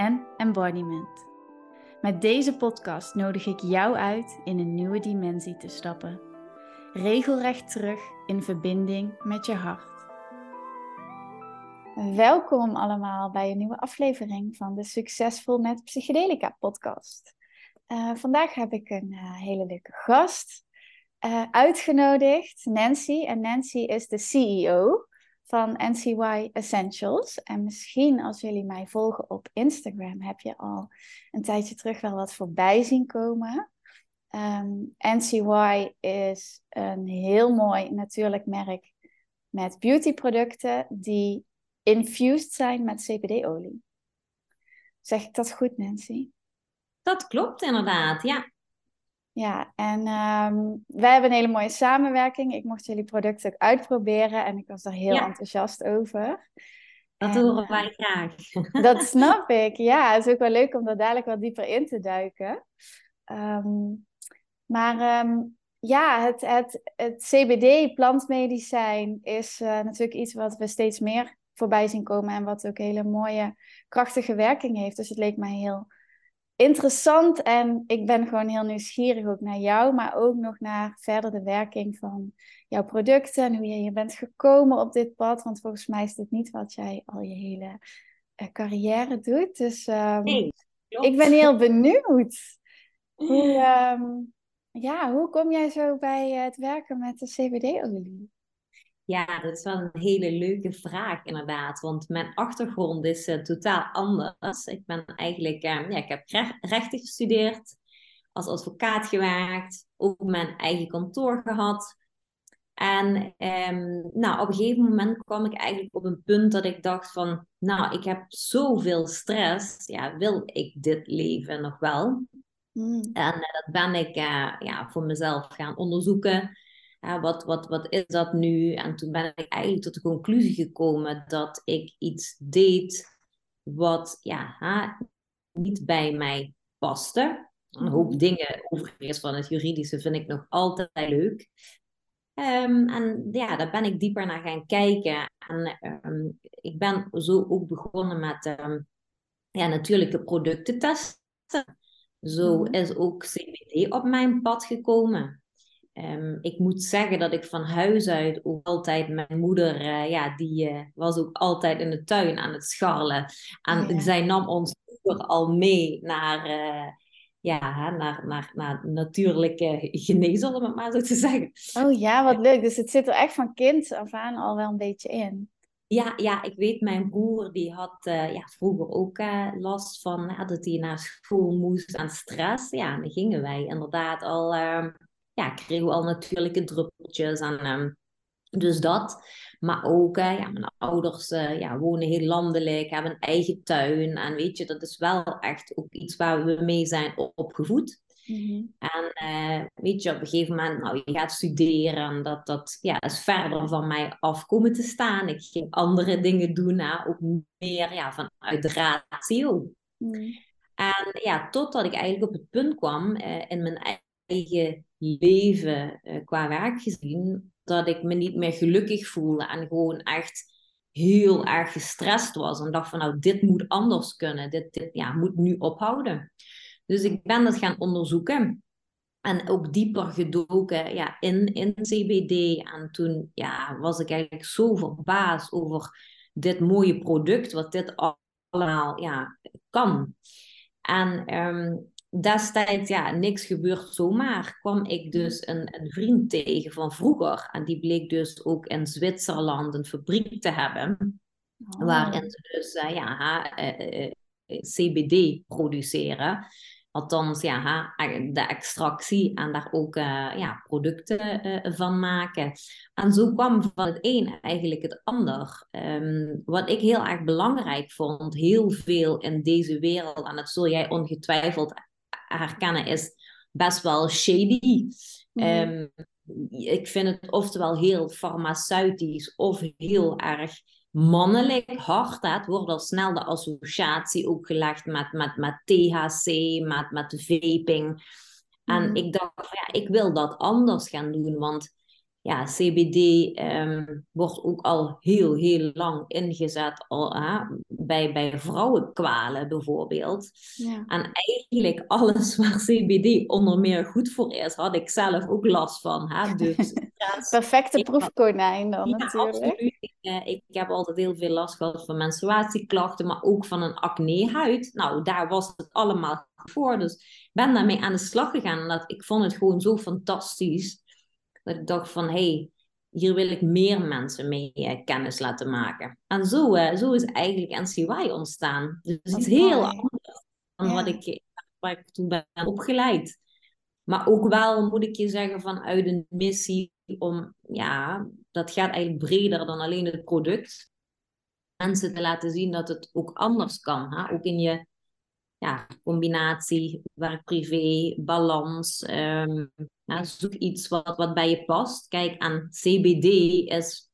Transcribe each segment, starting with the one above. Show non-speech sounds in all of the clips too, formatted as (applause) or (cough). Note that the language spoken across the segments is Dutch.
en embodiment. Met deze podcast nodig ik jou uit in een nieuwe dimensie te stappen. Regelrecht terug in verbinding met je hart. Welkom allemaal bij een nieuwe aflevering van de Succesvol met Psychedelica podcast. Uh, vandaag heb ik een uh, hele leuke gast uh, uitgenodigd, Nancy. En Nancy is de CEO van NCY Essentials. En misschien als jullie mij volgen op Instagram, heb je al een tijdje terug wel wat voorbij zien komen. Ehm, NCY is een heel mooi natuurlijk merk met beautyproducten die infused zijn met CBD-olie. Zeg ik dat goed, Nancy? Dat klopt inderdaad, ja. Ja, en um, wij hebben een hele mooie samenwerking. Ik mocht jullie producten ook uitproberen en ik was daar heel enthousiast over. Dat en, horen wij graag. (laughs) Dat snap ik, ja. Het is ook wel leuk om daar dadelijk wat dieper in te duiken. Um, maar um, ja, het, het, het CBD-plantmedicijn is uh, natuurlijk iets wat we steeds meer voorbij zien komen en wat ook hele mooie, krachtige werking heeft. Dus het leek mij heel interessant en ik ben gewoon heel nieuwsgierig ook naar jou, maar ook nog naar verder de werking van jouw producten en hoe je hier bent gekomen op dit pad. Want volgens mij is dit niet wat jij al je hele uh, carrière doet. Dus um, nee, ik ben heel benieuwd. Hoe, um, (laughs) ja, hoe kom jij zo bij het werken met de CBD-olie? Ja, dat is wel een hele leuke vraag inderdaad. Want mijn achtergrond is uh, totaal anders. Ik ben eigenlijk, uh, ja, ik heb rechten gestudeerd, als advocaat gewerkt, ook mijn eigen kantoor gehad. En um, nou, op een gegeven moment kwam ik eigenlijk op een punt dat ik dacht van, nou, ik heb zoveel stress. Ja, wil ik dit leven nog wel? Mm. En uh, dat ben ik ja, voor mezelf gaan onderzoeken wat, wat, wat is dat nu? En toen ben ik eigenlijk tot de conclusie gekomen dat ik iets deed wat ja, niet bij mij paste. Een hoop mhm. dingen, overigens van het juridische, vind ik nog altijd leuk. Um, en ja, daar ben ik dieper naar gaan kijken. En um, ik ben zo ook begonnen met um, ja, natuurlijke producten testen. Zo mhm. is ook CBD op mijn pad gekomen. Um, ik moet zeggen dat ik van huis uit ook altijd mijn moeder, uh, ja, die uh, was ook altijd in de tuin aan het scharrelen. En oh, ja. zij nam ons al mee naar, uh, ja, naar, naar, naar natuurlijke genezen, om het maar zo te zeggen. Oh ja, wat leuk. Dus het zit er echt van kind af aan al wel een beetje in. Ja, ja, ik weet, mijn broer die had ja, vroeger ook last van dat hij naar school moest en stress. Ja, en dan gingen wij inderdaad al ehm, ja, kregen we al natuurlijke druppeltjes. En, um, dus dat. Maar ook, uh, ja, mijn ouders uh, ja, wonen heel landelijk, hebben een eigen tuin. En weet je, dat is wel echt ook iets waar we mee zijn opgevoed. Mm-hmm. En uh, weet je, op een gegeven moment, nou, je gaat studeren en dat, dat ja, is verder van mij afkomen te staan. Ik ging andere dingen doen, hè, ook meer ja, vanuit de ratio. Mm. En ja, totdat ik eigenlijk op het punt kwam in mijn eigen leven uh, qua werk gezien, dat ik me niet meer gelukkig voelde en gewoon echt heel erg gestrest was. En dacht van nou, dit moet anders kunnen. Dit, dit ja, moet nu ophouden. Dus ik ben dat gaan onderzoeken. En ook dieper gedoken ja, in, in CBD. En toen ja, was ik eigenlijk zo verbaasd over dit mooie product, wat dit allemaal ja, kan. En um, destijds, ja, niks gebeurt zomaar, kwam ik dus een, een vriend tegen van vroeger. En die bleek dus ook in Zwitserland een fabriek te hebben. Oh. Waarin ze dus uh, ja, uh, uh, CBD produceren. Althans, ja, de extractie en daar ook ja, producten van maken. En zo kwam van het een eigenlijk het ander. Um, wat ik heel erg belangrijk vond, heel veel in deze wereld, en dat zul jij ongetwijfeld herkennen, is best wel shady. Mm. Um, ik vind het oftewel heel farmaceutisch of heel erg mannelijk hard. Het wordt al snel de associatie ook gelegd met, met, met THC, met, met vaping. En mm. ik dacht, ja, ik wil dat anders gaan doen, want ja, CBD um, ehm, wordt ook al heel, heel lang ingezet al, bij, bij vrouwenkwalen bijvoorbeeld. Ja. En eigenlijk alles (laughs) waar CBD onder meer goed voor is, had ik zelf ook last van. Hè? Dus, (laughs) Perfecte proefkonijn dan ja, natuurlijk. Absoluut. Ik, eh, ik, heb altijd heel veel last gehad van menstruatieklachten, maar ook van een acne-huid. Nou, daar was het allemaal voor. Dus ik ben daarmee aan de slag gegaan. En dat, ik vond het gewoon zo fantastisch dat ik dacht van, hé, hey, hier wil ik meer mensen mee uh, kennis laten maken. En zo, uh, zo is eigenlijk NCY ontstaan. Dus het is heel anders dan wat ik, waar ik toen ben opgeleid. Maar ook wel, moet ik je zeggen, vanuit een missie om, ja, dat gaat eigenlijk breder dan alleen het product. Mensen te laten zien dat het ook anders kan. Hè? Ook in je ja, combinatie werk-privé, balans. Um, zoek iets wat, wat bij je past. Kijk, aan CBD is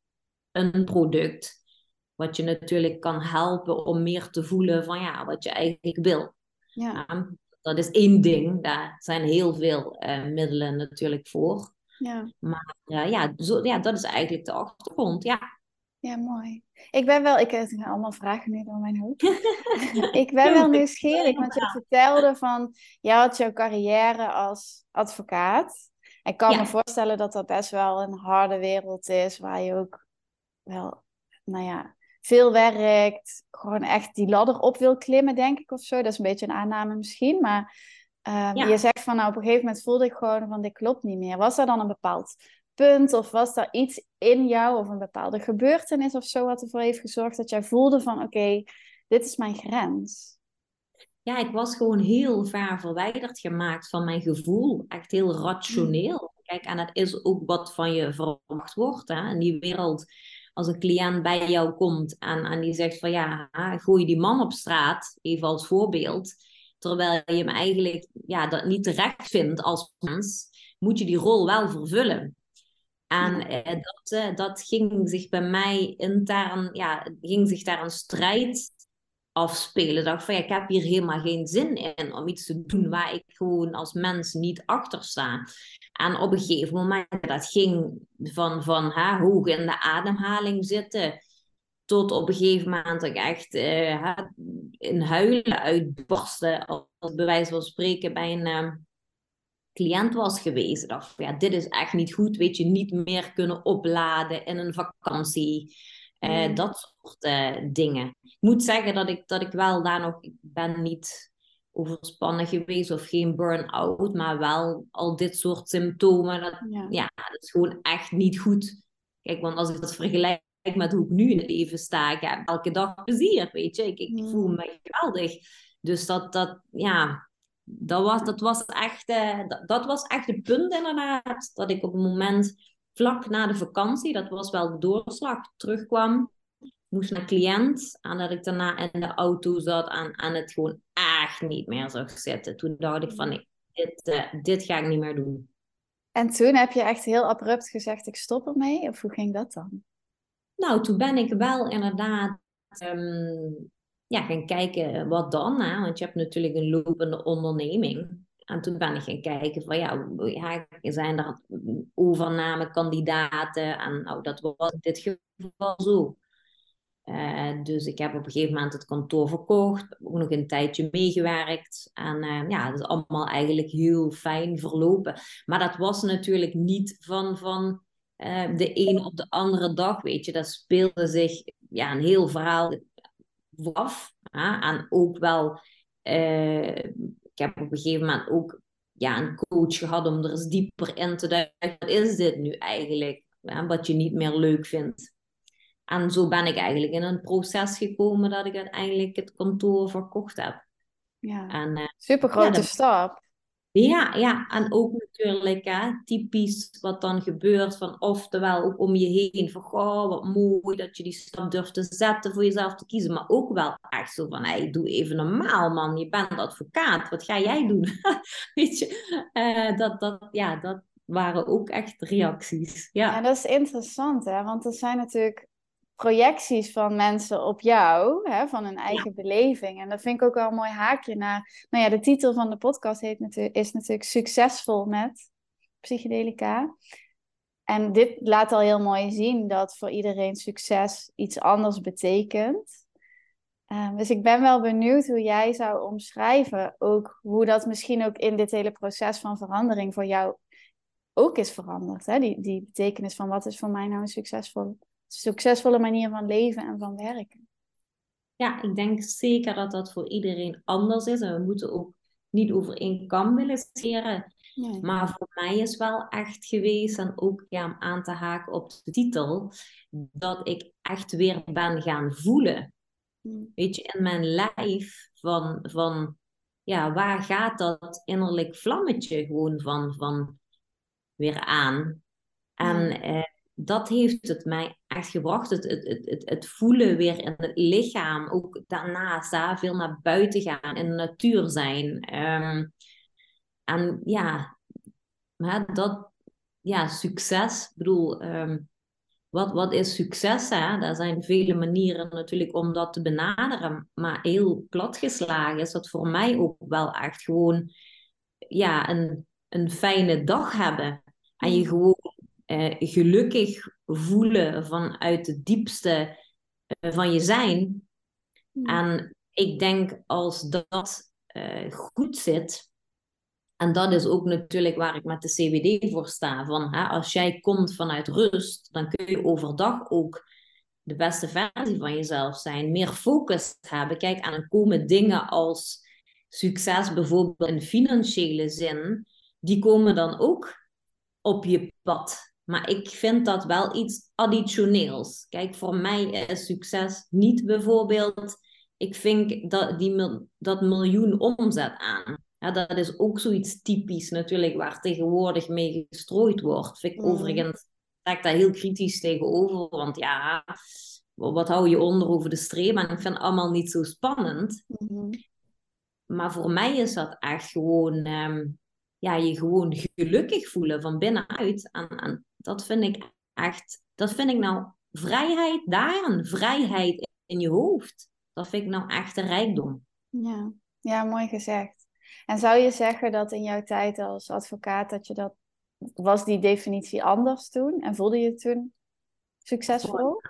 een product wat je natuurlijk kan helpen om meer te voelen van ja, wat je eigenlijk wil. Ja. dat is één ding. Daar zijn heel veel uh, middelen natuurlijk voor. Ja. Maar uh, ja, zo, ja, dat is eigenlijk de achtergrond. Ja. Ja, mooi. Ik ben wel, ik heb allemaal vragen nu door mijn hoofd. (laughs) ik ben wel nieuwsgierig, want je vertelde van, je had jouw carrière als advocaat. Ik kan me voorstellen dat dat best wel een harde wereld is, waar je ook wel, nou ja, veel werkt. Gewoon echt die ladder op wil klimmen, denk ik, of zo. Dat is een beetje een aanname misschien, maar ehm, je zegt van, nou, op een gegeven moment voelde ik gewoon van, dit klopt niet meer. Was er dan een bepaald punt of was er iets in jou of een bepaalde gebeurtenis of zo wat ervoor heeft gezorgd dat jij voelde van oké, dit is mijn grens? Ja, ik was gewoon heel ver verwijderd gemaakt van mijn gevoel. Echt heel rationeel. Kijk, en dat is ook wat van je verwacht wordt. Hè? In die wereld, als een cliënt bij jou komt en, en die zegt van ja, gooi die man op straat, even als voorbeeld. Terwijl je hem eigenlijk ja, dat niet terecht vindt als mens, moet je die rol wel vervullen. En eh, dat, eh, dat ging zich bij mij intern, ja, ging zich daar een strijd afspelen. Ik dacht van ja, ik heb hier helemaal geen zin in om iets te doen waar ik gewoon als mens niet achter sta. En op een gegeven moment, dat ging van, van hè, hoog in de ademhaling zitten, tot op een gegeven moment dat ik echt uh, in huilen uitbarstte, als bij wijze van spreken bij een, uh, cliënt was geweest. Dacht, ja, dit is echt niet goed. Weet je, niet meer kunnen opladen in een vakantie. Uh, Dat soort uh, dingen. Ik moet zeggen dat ik, dat ik wel daar nog, ik ben niet overspannen geweest of geen burn-out, maar wel al dit soort symptomen. Dat, ja. ja, dat is gewoon echt niet goed. Kijk, want als ik dat vergelijk met hoe ik nu in het leven sta, ik heb elke dag plezier, weet je. Ik, ik voel me geweldig. Dus dat, dat, ja, dat was, dat, was echt, uh, dat, dat, was echt het punt inderdaad. Dat ik op een moment vlak na de vakantie, dat was wel de doorslag, terugkwam. Moest naar cliënt. En dat ik daarna in de auto zat en, en het gewoon echt niet meer zag zitten. Toen dacht ik van nee, dit, uh, dit ga ik niet meer doen. En toen heb je echt heel abrupt gezegd ik stop ermee? Of hoe ging dat dan? Nou, toen ben ik wel inderdaad um, ja, gaan kijken wat dan. Hè? Want je hebt natuurlijk een lopende onderneming. En toen ben ik gaan kijken van ja, ja zijn er overnamekandidaten? En nou, dat was in dit geval zo. Uh, dus ik heb op een gegeven moment het kantoor verkocht, ook nog een tijdje meegewerkt. En uh, ja, dat is allemaal eigenlijk heel fijn verlopen. Maar dat was natuurlijk niet van, van uh, de een op de andere dag, weet je. Dat speelde zich ja, een heel verhaal af. En ook wel, uh, ik heb op een gegeven moment ook ja, een coach gehad om er eens dieper in te duiken. Wat is dit nu eigenlijk? Hè, wat je niet meer leuk vindt. En zo ben ik eigenlijk in een proces gekomen dat ik uiteindelijk het kantoor verkocht heb. Ja, en, uh, super grote stap. Ja, ja, en ook natuurlijk hè, typisch wat dan gebeurt van oftewel ook om je heen van goh, wat mooi dat je die stap durft te zetten voor jezelf te kiezen, maar ook wel echt zo van hey, doe even normaal man, je bent advocaat, wat ga jij doen? (laughs) Weet je, uh, dat, dat, ja, dat waren ook echt reacties. Ja, ja dat is interessant hè, want er zijn natuurlijk projecties van mensen op jou, hè, van hun eigen beleving. En dat vind ik ook wel een mooi haakje naar. Nou ja, de titel van de podcast heet natuurlijk, is natuurlijk Succesvol met psychedelica. En dit laat al heel mooi zien dat voor iedereen succes iets anders betekent. Um, dus ik ben wel benieuwd hoe jij zou omschrijven, ook hoe dat misschien ook in dit hele proces van verandering voor jou ook is veranderd. Hè? Die, die betekenis van wat is voor mij nou een succesvol succesvolle manier van leven en van werken. Ja, ik denk zeker dat dat voor iedereen anders is. En we moeten ook niet over één kam willen scheren. Maar voor mij is wel echt geweest, en ook ja, om aan te haken op de titel, dat ik echt weer ben gaan voelen. Hmm. Weet je, in mijn lijf van, van ja, waar gaat dat innerlijk vlammetje gewoon van, van weer aan? En eh, dat heeft het mij echt gebracht. Het, het, het, het, voelen weer in het lichaam. Ook daarnaast daar veel naar buiten gaan, in de natuur zijn. Um, en ja, maar dat, ja, succes. Ik bedoel, um, wat, wat is succes? Hè? Er zijn vele manieren natuurlijk om dat te benaderen. Maar heel platgeslagen is dat voor mij ook wel echt gewoon ja, een, een fijne dag hebben. En je gewoon uh, gelukkig voelen vanuit het diepste uh, van je zijn. Hmm. En ik denk als dat uh, goed zit, en dat is ook natuurlijk waar ik met de CBD voor sta, van hè, als jij komt vanuit rust, dan kun je overdag ook de beste versie van jezelf zijn, meer focus hebben. Kijk, en dan komen dingen als succes bijvoorbeeld in financiële zin, die komen dan ook op je pad. Maar ik vind dat wel iets additioneels. Kijk, voor mij is succes niet bijvoorbeeld. Ik vind dat, die, dat miljoen omzet aan. Ja, dat is ook zoiets typisch natuurlijk waar tegenwoordig mee gestrooid wordt. Vind ik mm. overigens, sta ik daar heel kritisch tegenover. Want ja, wat hou je onder over de streep? En ik vind het allemaal niet zo spannend. Mm-hmm. Maar voor mij is dat echt gewoon, ehm, ja, je gewoon gelukkig voelen van binnenuit. En, en dat vind ik echt, dat vind ik nou vrijheid daarin, vrijheid in je hoofd. Dat vind ik nou echt een rijkdom. Ja, ja mooi gezegd. En zou je zeggen dat in jouw tijd als advocaat, dat je dat, was die definitie anders toen? En voelde je toen succesvol?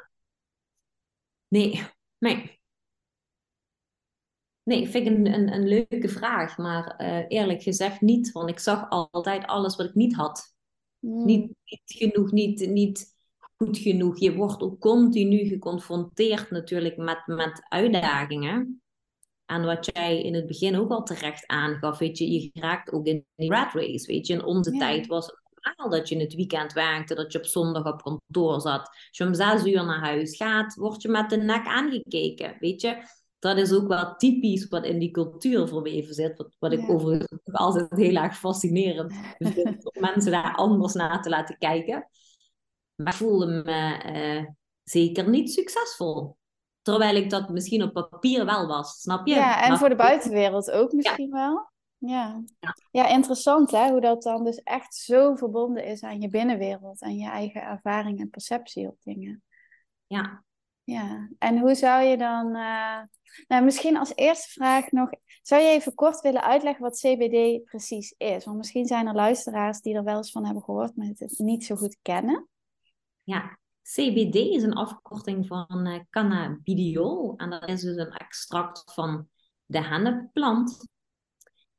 Nee, nee. Nee, vind ik een, een, een leuke vraag, maar uh, eerlijk gezegd niet, want ik zag altijd alles wat ik niet had. Hmm. Niet, niet, genoeg, niet, niet goed genoeg. Je wordt ook continu geconfronteerd natuurlijk met, met uitdagingen. En wat jij in het begin ook al terecht aangaf, weet je, je raakt ook in die rat race, weet je. In onze tijd was het normaal dat je in het weekend werkte, dat je op zondag op kantoor zat. Als je om zes uur naar huis gaat, word je met de nek aangekeken, weet je dat is ook wel typisch wat in die cultuur verweven zit. Wat, wat ik overigens altijd heel erg fascinerend vind. om mensen daar anders naar te laten kijken. Maar ik voelde me uh, zeker niet succesvol. Terwijl ik dat misschien op papier wel was, snap je? Ja, en voor de buitenwereld ook misschien wel. Ja. ja. Ja. interessant hè, hoe dat dan dus echt zo verbonden is aan je binnenwereld en je eigen ervaring en perceptie op dingen. Ja, ja, en hoe zou je dan. Uh... Nou, misschien als eerste vraag nog. Zou je even kort willen uitleggen wat CBD precies is? Want misschien zijn er luisteraars die er wel eens van hebben gehoord, maar het niet zo goed kennen. Ja, CBD is een afkorting van uh, cannabidiol. En dat is dus een extract van de hennepplant.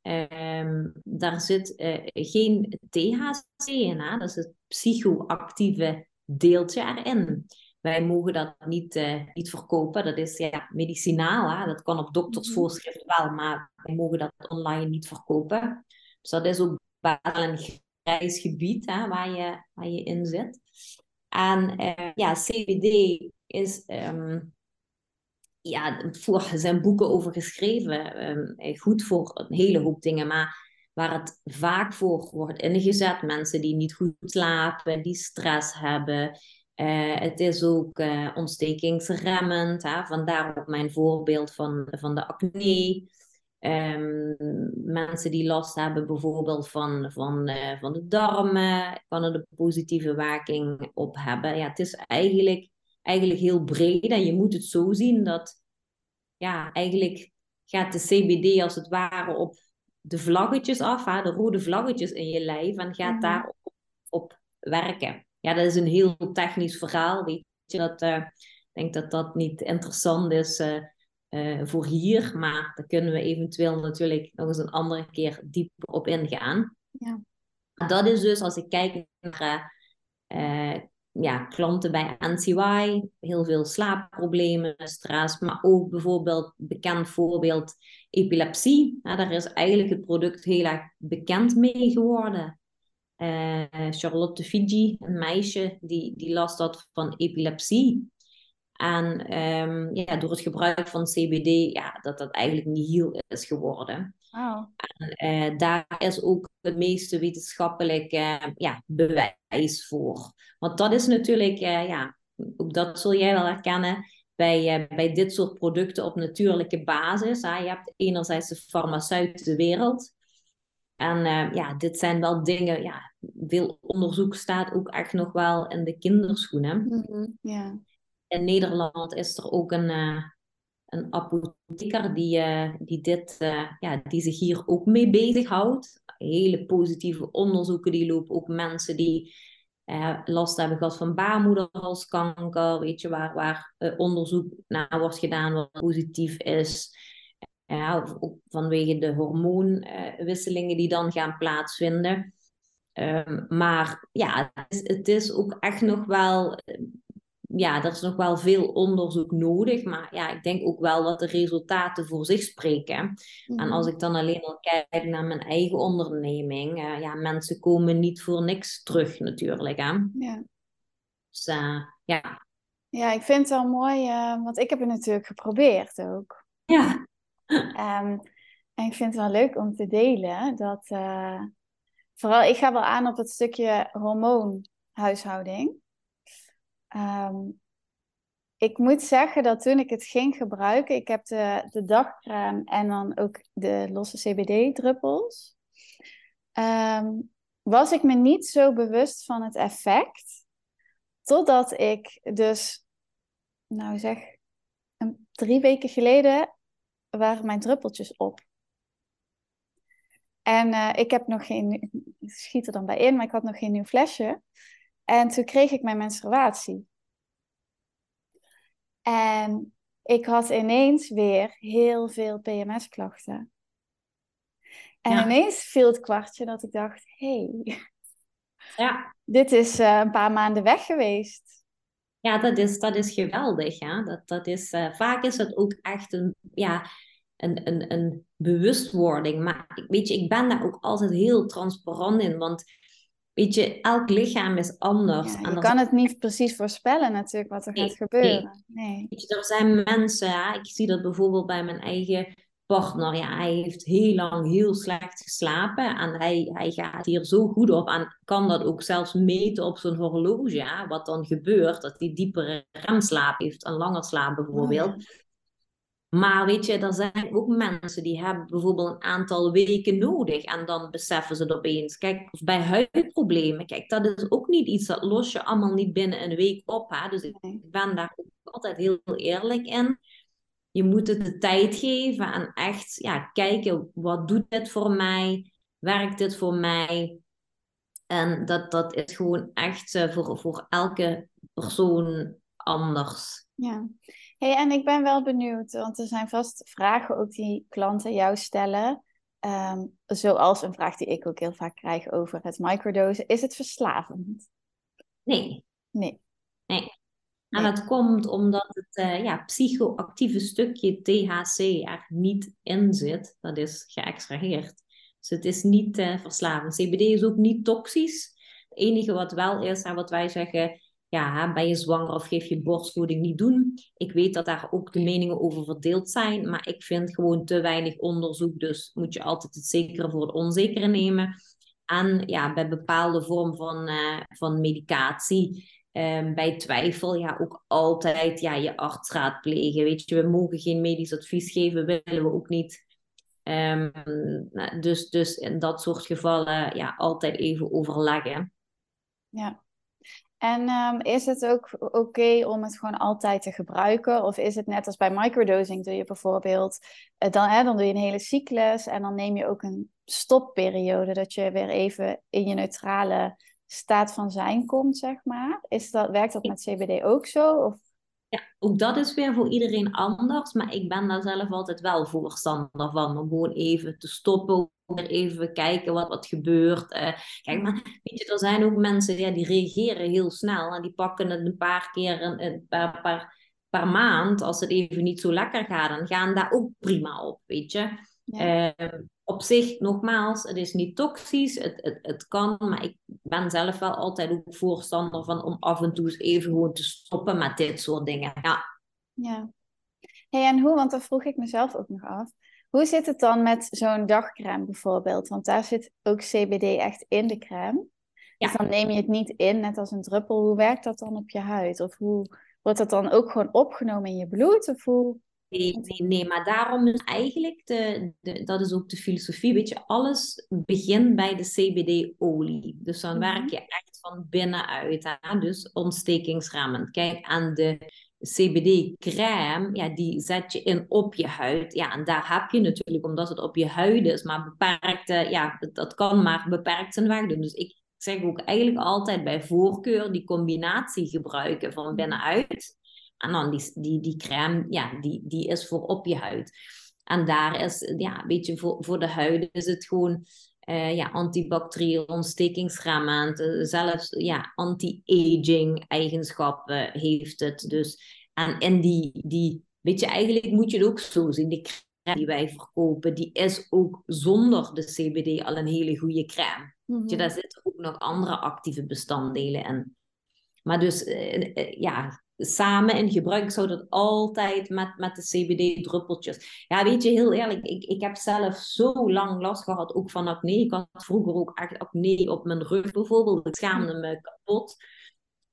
Um, daar zit uh, geen THC in, hè? dat is het psychoactieve deeltje erin. Wij mogen dat niet, uh, niet verkopen. Dat is ja, medicinaal. Hè? Dat kan op doktersvoorschrift mhm. wel, maar wij mogen dat online niet verkopen. Dus dat is ook wel een grijs gebied hè, waar, je, waar je in zit. En uh, ja, CBD is um, ja, voor zijn boeken over geschreven. Um, goed voor een hele hoop dingen, maar waar het vaak voor wordt ingezet. Mensen die niet goed slapen, die stress hebben. Uh, het is ook uh, ontstekingsremmend. Hè? Vandaar ook mijn voorbeeld van, van de acne. Um, mensen die last hebben bijvoorbeeld van, van, uh, van de darmen, kan er de positieve werking op hebben. Ja, het is eigenlijk, eigenlijk heel breed en je moet het zo zien dat ja, eigenlijk gaat de CBD als het ware op de vlaggetjes af, hè, de rode vlaggetjes in je lijf en gaat mm daar op, op, werken. Ja, dat is een heel technisch verhaal, weet je. Dat, uh, ik denk dat dat niet interessant is uh, uh, voor hier, maar daar kunnen we eventueel natuurlijk nog eens een andere keer dieper op ingaan. Ja. Dat is dus, als ik kijk naar ja, klanten bij NCY, heel veel slaapproblemen, stress, maar ook bijvoorbeeld bekend voorbeeld epilepsie. Ja, daar is eigenlijk het product heel erg bekend mee geworden. Uh, Charlotte Fiji, een meisje, die, die last had van epilepsie. En um, ja, door het gebruik van CBD, ja, dat dat eigenlijk niet heel is geworden. Wow. En uh, daar is ook het meeste wetenschappelijk uh, ja, bewijs voor. Want dat is natuurlijk, uh, ja, ook dat zul jij wel herkennen, bij, bij dit soort producten op natuurlijke basis. Hè. Je hebt enerzijds de farmaceutische wereld. En ja, dit zijn wel dingen, ja, veel onderzoek staat ook echt nog wel in de kinderschoenen. Mm -hmm, In Nederland is er ook een, een apotheker die, uh, die, dit, uh, ja, die zich hier ook mee bezighoudt. Hele positieve onderzoeken die lopen. Ook mensen die uh, last hebben gehad van baarmoederhalskanker. Weet je, waar, waar onderzoek naar wordt gedaan wat positief is. Ja, ook vanwege de hormoonwisselingen die dan gaan plaatsvinden. Um, maar ja, het is, het is ook echt nog wel ja, er is nog wel veel onderzoek nodig. Maar ja, ik denk ook wel dat de resultaten voor zich spreken. En als mhm. ik dan alleen al kijk naar mijn eigen onderneming, uh, ja, mensen komen niet voor niks terug natuurlijk. Hè? Ja. Dus uh, ja. Ja, ik vind het wel mooi, uh, want ik heb het natuurlijk geprobeerd ook. Ja. Um, en ik vind het wel leuk om te delen dat, vooral ik ga wel aan op het stukje hormoonhuishouding. Um, ik moet zeggen dat toen ik het ging gebruiken, ik heb de, de dagcrème en dan ook de losse CBD-druppels, um, was ik me niet zo bewust van het effect. Totdat ik dus, nou zeg, drie weken geleden waren mijn druppeltjes op. En uh, ik heb nog geen, ik schiet er dan bij in, maar ik had nog geen nieuw flesje. En toen kreeg ik mijn menstruatie. En ik had ineens weer heel veel PMS-klachten. En ineens viel het kwartje dat ik dacht: hé, hey, ja. (laughs) dit is uh, een paar maanden weg geweest. Ja, dat is, dat is geweldig. Ja? Dat, dat is, uh, vaak is het ook echt een, ja, een, een, een bewustwording. Maar weet je, ik ben daar ook altijd heel transparant in. Want weet je, elk lichaam is anders. je kan het niet precies voorspellen natuurlijk wat er gaat gebeuren. Nee. Weet je, er zijn mensen, ja, ik zie dat bijvoorbeeld bij mijn eigen partner. Ja, hij heeft heel lang heel slecht geslapen en hij, hij gaat hier zo goed op en kan dat ook zelfs meten op zijn horloge. Ja, wat dan gebeurt, dat hij diepere remslaap heeft en langer slaap bijvoorbeeld. Oh, maar weet je, er zijn ook mensen die hebben bijvoorbeeld een aantal weken nodig en dan beseffen ze het opeens. Kijk, of bij huidproblemen, kijk, dat is ook niet iets dat los je allemaal niet binnen een week op. Hè? Dus ik ben daar ook altijd heel eerlijk in. Je moet het de tijd geven en echt ja, kijken, wat doet dit voor mij? Werkt dit voor mij? En dat, dat is gewoon echt uh, voor, voor elke persoon anders. Ja, hey, en ik ben wel benieuwd, want er zijn vast vragen ook die klanten jou stellen. Ehm, zoals een vraag die ik ook heel vaak krijg over het microdosen. Is het verslavend? Nee. Nee. Nee. En dat komt omdat het uh, ja, psychoactieve stukje THC er niet in zit. Dat is geëxtraheerd. Dus het is niet uh, verslavend. CBD is ook niet toxisch. Het enige wat wel is, en wat wij zeggen, ja, ben je zwanger of geef je borstvoeding niet doen. Ik weet dat daar ook de meningen over verdeeld zijn, maar ik vind gewoon te weinig onderzoek. Dus moet je altijd het zekere voor het onzekere nemen. En ja, bij bepaalde vorm van, uh, van medicatie, um, bij twijfel, ja, ook altijd ja, je arts raadplegen. Weet je, we mogen geen medisch advies geven, willen we ook niet. Um, dus, dus in dat soort gevallen, ja, altijd even overleggen. Ja. En um, is het ook oké om het gewoon altijd te gebruiken? Of is het net als bij microdosing, doe je bijvoorbeeld, uh, dan, hè, dan doe je een hele cyclus en dan neem je ook een stopperiode, dat je weer even in je neutrale staat van zijn komt, zeg maar. Is dat, werkt dat met CBD ook zo? Of? Ja, ook dat is weer voor iedereen anders, maar ik ben daar zelf altijd wel voorstander van, om gewoon even te stoppen, even kijken wat, wat gebeurt. Uh, kijk, maar weet je, er zijn ook mensen ja, die reageren heel snel en die pakken het een paar keer, een, een paar, paar, maand, als het even niet zo lekker gaat, dan gaan daar ook prima op, weet je. Ja. Uh, op zich, nogmaals, het is niet toxisch, het, het, het kan, maar ik ben zelf wel altijd ook voorstander van om af en toe eens even gewoon te stoppen met dit soort dingen. Ja. Ja. Hey, en hoe, want dat vroeg ik mezelf ook nog af. Hoe zit het dan met zo'n dagcrème bijvoorbeeld? Want daar zit ook CBD echt in de crème. Ja. Dus dan neem je het niet in, net als een druppel. Hoe werkt dat dan op je huid? Of hoe wordt dat dan ook gewoon opgenomen in je bloed? Of hoe... Nee, nee, nee, maar daarom is eigenlijk, de, de, dat is ook de filosofie, weet je, alles begint bij de CBD-olie. Dus dan werk mhm. je echt van binnenuit, hè? dus ontstekingsremmend. Kijk, aan de CBD-crème, ja, die zet je in op je huid. Ja, en daar heb je natuurlijk, omdat het op je huid is, maar beperkte, ja, dat kan maar beperkt zijn weg doen. Dus ik zeg ook eigenlijk altijd bij voorkeur die combinatie gebruiken van mhm. binnenuit en dan die, die, die crème, ja, die, die is voor op je huid. En daar is, ja, weet je, voor, voor de huid is het gewoon uh, ja, antibacterieel, ontstekingsremmend, uh, zelfs ja, anti-aging eigenschappen heeft het. Dus, en in die, die, weet je, eigenlijk moet je het ook zo zien, die crème die wij verkopen, die is ook zonder de CBD al een hele goede crème. Mm -hmm. je, daar zitten ook nog andere actieve bestanddelen in. Maar dus, uh, ja, samen in gebruik. Ik zou dat altijd met, met de CBD-druppeltjes. Ja, weet je, heel eerlijk, ik, ik heb zelf zo lang last gehad, ook van acne. Ik had vroeger ook echt acne op mijn rug bijvoorbeeld. Ik schaamde me kapot.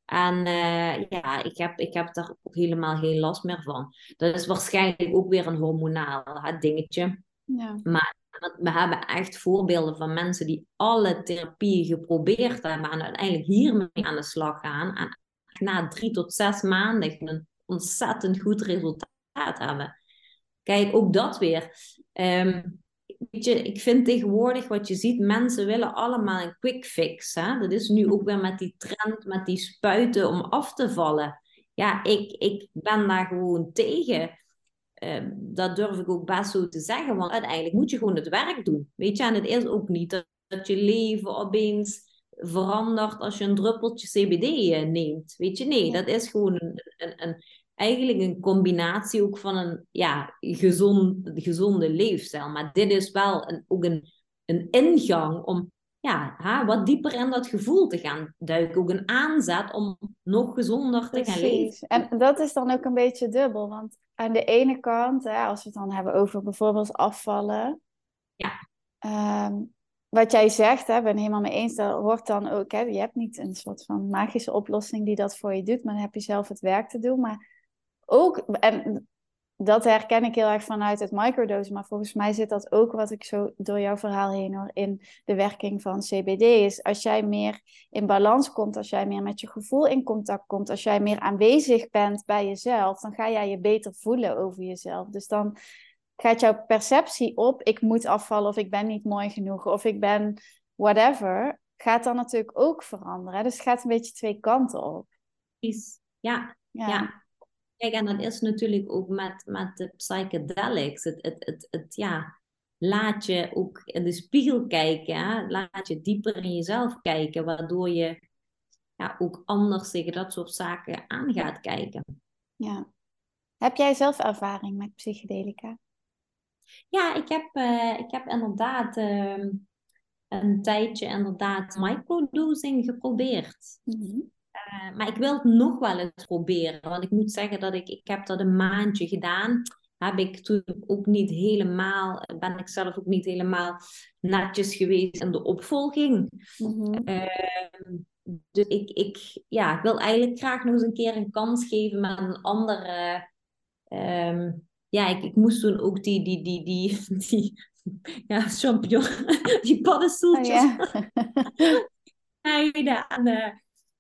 En uh, ja, ik heb, ik heb daar ook helemaal geen last meer van. Dat is waarschijnlijk ook weer een hormonaal hè, dingetje. Ja. Maar we hebben echt voorbeelden van mensen die alle therapieën geprobeerd hebben en uiteindelijk hiermee aan de slag gaan. En na drie tot zes maanden een ontzettend goed resultaat hebben. Kijk, ook dat weer. Um, weet je, ik vind tegenwoordig wat je ziet, mensen willen allemaal een quick fix. Hè? Dat is nu ook weer met die trend, met die spuiten om af te vallen. Ja, ik, ik ben daar gewoon tegen. Uh, dat durf ik ook best zo te zeggen, want uiteindelijk moet je gewoon het werk doen. Weet je, en het is ook niet dat, dat je leven opeens verandert als je een druppeltje CBD neemt. Weet je, nee, dat is gewoon een, een, een, eigenlijk een combinatie ook van een ja, gezond, gezonde leefstijl. Maar dit is wel een, ook een, een ingang om ja, ha, wat dieper in dat gevoel te gaan duiken. Ook een aanzet om nog gezonder te gaan leven. En dat is dan ook een beetje dubbel. Want aan de ene kant, hè, als we het dan hebben over bijvoorbeeld afvallen. Ja. Ehm, wat jij zegt, hè, ben helemaal mee eens, dat hoort dan ook. Hè, je hebt niet een soort van magische oplossing die dat voor je doet, maar dan heb je zelf het werk te doen. Maar ook, en dat herken ik heel erg vanuit het microdose, maar volgens mij zit dat ook, wat ik zo door jouw verhaal heen hoor, in de werking van CBD. Is als jij meer in balans komt, als jij meer met je gevoel in contact komt, als jij meer aanwezig bent bij jezelf, dan ga jij je beter voelen over jezelf. Dus dan gaat jouw perceptie op, ik moet afvallen of ik ben niet mooi genoeg of ik ben whatever, gaat dan natuurlijk ook veranderen. Dus het gaat een beetje twee kanten op. Precies, ja. ja. Kijk, en dat is natuurlijk ook met, met de psychedelics. Het, het, het, het, ja, laat je ook in de spiegel kijken. Hè? Laat je dieper in jezelf kijken, waardoor je ja, ook anders tegen dat soort zaken aan gaat kijken. Ja. Heb jij zelf ervaring met psychedelica? Ja, ik heb, uh, ik heb inderdaad uh, een tijdje inderdaad microdosing geprobeerd. Mm Eh, maar ik wil het nog wel eens proberen. Want ik moet zeggen dat ik, ik heb dat een maandje gedaan. Heb ik toen ook niet helemaal, ben ik zelf ook niet helemaal netjes geweest in de opvolging. Mhm. Ehm, dus ik, ik, ja, ik wil eigenlijk graag nog eens een keer een kans geven met een andere. ehm, ja, ik, ik moest toen ook die, die, die, die, (laughs) die ja, champignon, (laughs) die Oh, paddenstoeltjes ja. (laughs) snijden. En eh,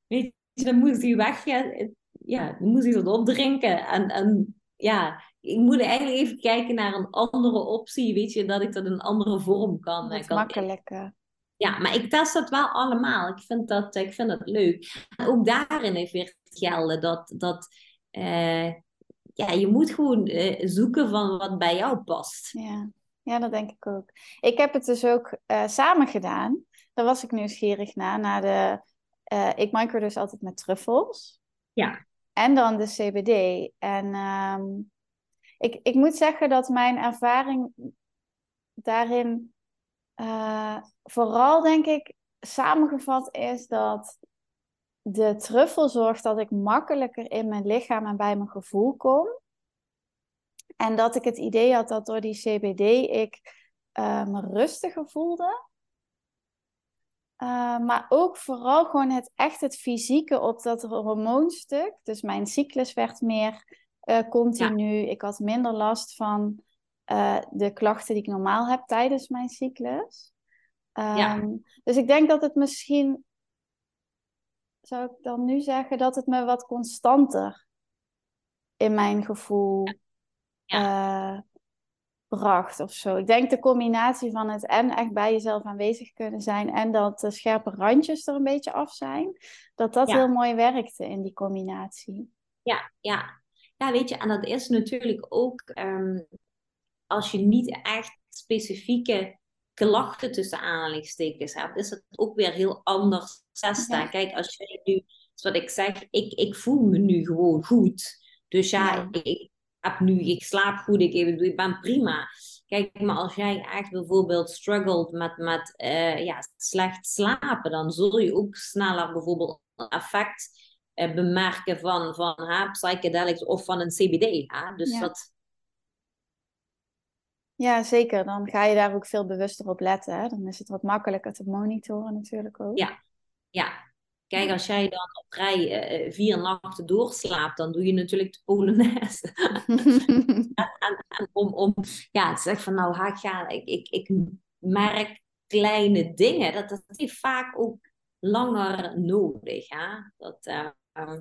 weet je, dan moest hij weg. Ja, ja, dan moest hij dat opdrinken. En, en ja, ik moet eigenlijk even kijken naar een andere optie. Weet je, dat ik dat in een andere vorm kan. Kan makkelijker. ja, maar ik test dat wel allemaal. Ik vind dat, ik vind dat leuk. En ook daarin heeft weer het gelden dat, dat eh, ja, je moet gewoon eh, zoeken van wat bij jou past. Ja. ja, dat denk ik ook. Ik heb het dus ook eh, samen gedaan. Daar was ik nieuwsgierig naar. naar de, eh, ik micro dus altijd met truffels. Ja. En dan de CBD. En ehm, ik, ik moet zeggen dat mijn ervaring daarin vooral, denk ik, samengevat is dat de truffel zorgt dat ik makkelijker in mijn lichaam en bij mijn gevoel kom. En dat ik het idee had dat door die CBD ik eh, me rustiger voelde. Uh, maar ook vooral gewoon het echt het fysieke op dat hormoonstuk. Dus mijn cyclus werd meer uh, continu. Ja. Ik had minder last van de klachten die ik normaal heb tijdens mijn cyclus. Um, ja. Dus ik denk dat het misschien, zou ik dan nu zeggen, dat het me wat constanter in mijn gevoel ja. bracht of zo. Ik denk de combinatie van het en echt bij jezelf aanwezig kunnen zijn en dat de scherpe randjes er een beetje af zijn, dat dat heel mooi werkte in die combinatie. Ja, ja. Ja, weet je, en dat is natuurlijk ook um, als je niet echt specifieke klachten tussen aanhalingstekens hebt, is het ook weer heel anders testen. Ja. Kijk, als jij nu, zoals ik zeg, ik, ik voel me nu gewoon goed. Dus ja, ja. Ik, heb nu, ik slaap goed, ik, ik ben prima. Kijk, maar als jij echt bijvoorbeeld struggelt met, met uh, ja, slecht slapen, dan zul je ook sneller bijvoorbeeld effect uh, bemerken van, van psychedelics of van een CBD. Dus ja. dat, ja, zeker. Dan ga je daar ook veel bewuster op letten. Hè? Dan is het wat makkelijker te monitoren natuurlijk ook. Ja, ja. Kijk, als jij dan op rij uh, vier nachten doorslaapt, dan doe je natuurlijk de Polonaise. (laughs) om, om ja, te zeggen van nou, ha, ga, ik, ik, ik merk kleine dingen. Dat, dat heeft vaak ook langer nodig. Hè? Dat, uh,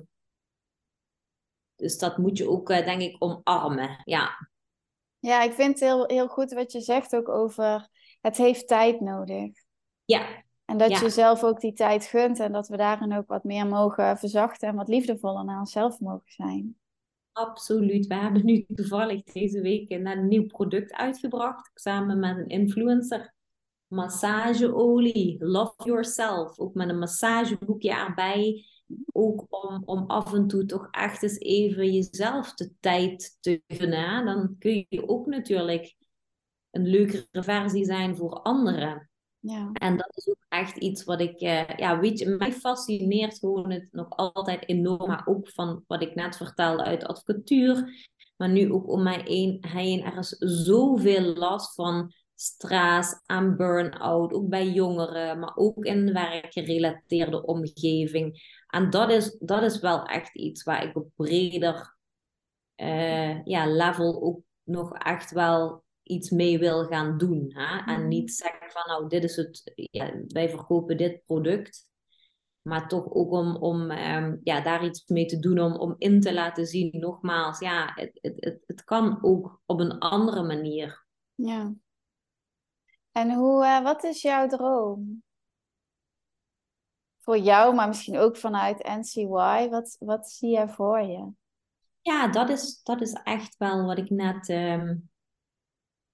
dus dat moet je ook, uh, denk ik, omarmen. Ja. Ja, ik vind het heel, heel goed wat je zegt ook over het heeft tijd nodig. Ja. En dat ja. je zelf ook die tijd gunt en dat we daarin ook wat meer mogen verzachten en wat liefdevoller naar onszelf mogen zijn. Absoluut. We hebben nu toevallig deze week een nieuw product uitgebracht, samen met een influencer. Massageolie, Love Yourself, ook met een massageboekje erbij. Ook om, om af en toe toch echt eens even jezelf de tijd te gunnen. Dan kun je ook natuurlijk een leukere versie zijn voor anderen. Ja. En dat is ook echt iets wat ik, uh, ja, weet je, mij fascineert gewoon het nog altijd enorm, maar ook van wat ik net vertelde uit de advocatuur, maar nu ook om mij heen, heen er is zoveel last van stress en burn-out, ook bij jongeren, maar ook in de werkgerelateerde omgeving. En dat is, dat is wel echt iets waar ik op breder uh, ja, level ook nog echt wel iets mee wil gaan doen. Hè? En niet zeggen van nou, dit is het, ja, wij verkopen dit product. Maar toch ook om, om um, ja, daar iets mee te doen, om, om in te laten zien, nogmaals, ja, het, het, het, het kan ook op een andere manier. Ja. En hoe, uh, wat is jouw droom? Voor jou, maar misschien ook vanuit NCY. Wat, wat zie jij voor je? Ja, dat is, dat is echt wel wat ik net, um,